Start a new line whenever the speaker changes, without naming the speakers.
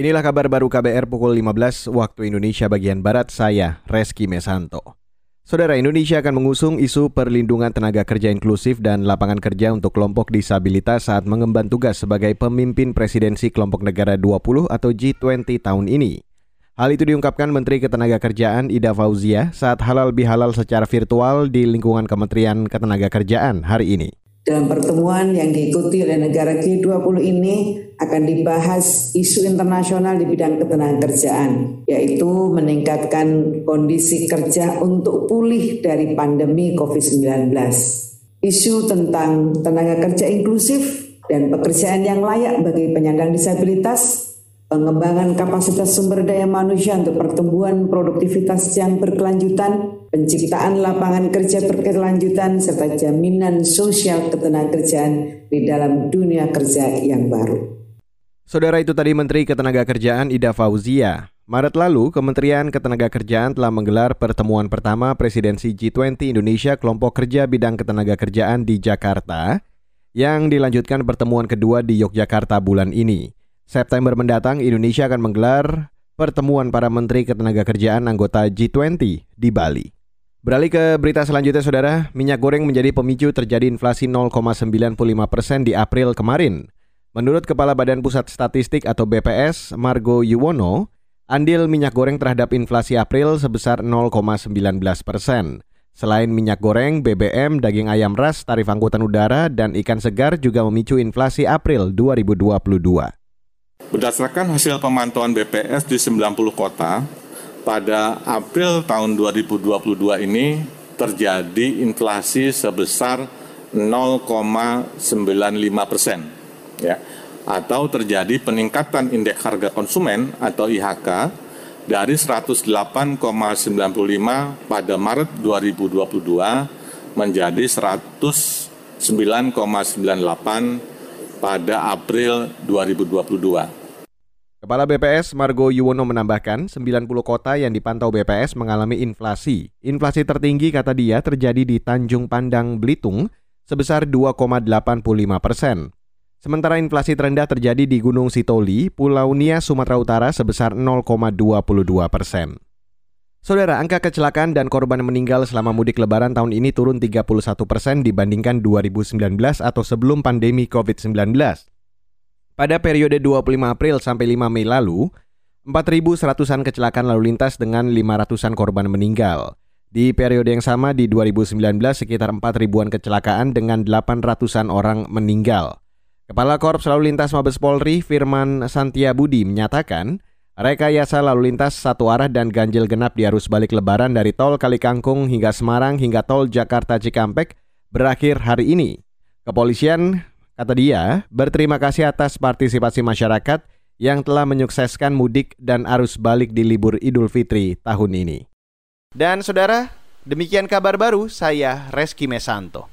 Inilah kabar baru KBR pukul 15 waktu Indonesia bagian Barat, saya Reski Mesanto. Saudara Indonesia akan mengusung isu perlindungan tenaga kerja inklusif dan lapangan kerja untuk kelompok disabilitas saat mengemban tugas sebagai pemimpin presidensi kelompok negara 20 atau G20 tahun ini. Hal itu diungkapkan Menteri Ketenagakerjaan Ida Fauzia saat halal bihalal secara virtual di lingkungan Kementerian Ketenagakerjaan hari ini.
Dalam pertemuan yang diikuti oleh negara G20 ini akan dibahas isu internasional di bidang ketenagakerjaan, yaitu meningkatkan kondisi kerja untuk pulih dari pandemi COVID-19. Isu tentang tenaga kerja inklusif dan pekerjaan yang layak bagi penyandang disabilitas pengembangan kapasitas sumber daya manusia untuk pertumbuhan produktivitas yang berkelanjutan, penciptaan lapangan kerja berkelanjutan, serta jaminan sosial ketenagakerjaan di dalam dunia kerja yang baru.
Saudara itu tadi Menteri Ketenagakerjaan Ida Fauzia. Maret lalu, Kementerian Ketenagakerjaan telah menggelar pertemuan pertama Presidensi G20 Indonesia Kelompok Kerja Bidang Ketenagakerjaan di Jakarta, yang dilanjutkan pertemuan kedua di Yogyakarta bulan ini. September mendatang Indonesia akan menggelar pertemuan para menteri ketenagakerjaan anggota G20 di Bali. Beralih ke berita selanjutnya saudara, minyak goreng menjadi pemicu terjadi inflasi 0,95 persen di April kemarin. Menurut Kepala Badan Pusat Statistik atau BPS, Margo Yuwono, andil minyak goreng terhadap inflasi April sebesar 0,19 persen. Selain minyak goreng, BBM, daging ayam ras, tarif angkutan udara, dan ikan segar juga memicu inflasi April 2022.
Berdasarkan hasil pemantauan BPS di 90 kota, pada April tahun 2022 ini terjadi inflasi sebesar 0,95 persen, ya, atau terjadi peningkatan indeks harga konsumen atau IHK dari 108,95 pada Maret 2022 menjadi 109,98 pada April 2022.
Kepala BPS Margo Yuwono menambahkan, 90 kota yang dipantau BPS mengalami inflasi. Inflasi tertinggi kata dia terjadi di Tanjung Pandang, Belitung sebesar 2,85 persen. Sementara inflasi terendah terjadi di Gunung Sitoli, Pulau Nia, Sumatera Utara sebesar 0,22 persen. Saudara, angka kecelakaan dan korban meninggal selama mudik lebaran tahun ini turun 31 persen dibandingkan 2019 atau sebelum pandemi COVID-19. Pada periode 25 April sampai 5 Mei lalu, 4.100-an kecelakaan lalu lintas dengan 500-an korban meninggal. Di periode yang sama di 2019 sekitar 4.000-an kecelakaan dengan 800-an orang meninggal. Kepala Korps Lalu Lintas Mabes Polri Firman Santia Budi menyatakan, rekayasa lalu lintas satu arah dan ganjil genap di arus balik lebaran dari tol Kalikangkung hingga Semarang hingga tol Jakarta Cikampek berakhir hari ini. Kepolisian Kata dia, berterima kasih atas partisipasi masyarakat yang telah menyukseskan mudik dan arus balik di libur Idul Fitri tahun ini. Dan saudara, demikian kabar baru saya Reski Mesanto.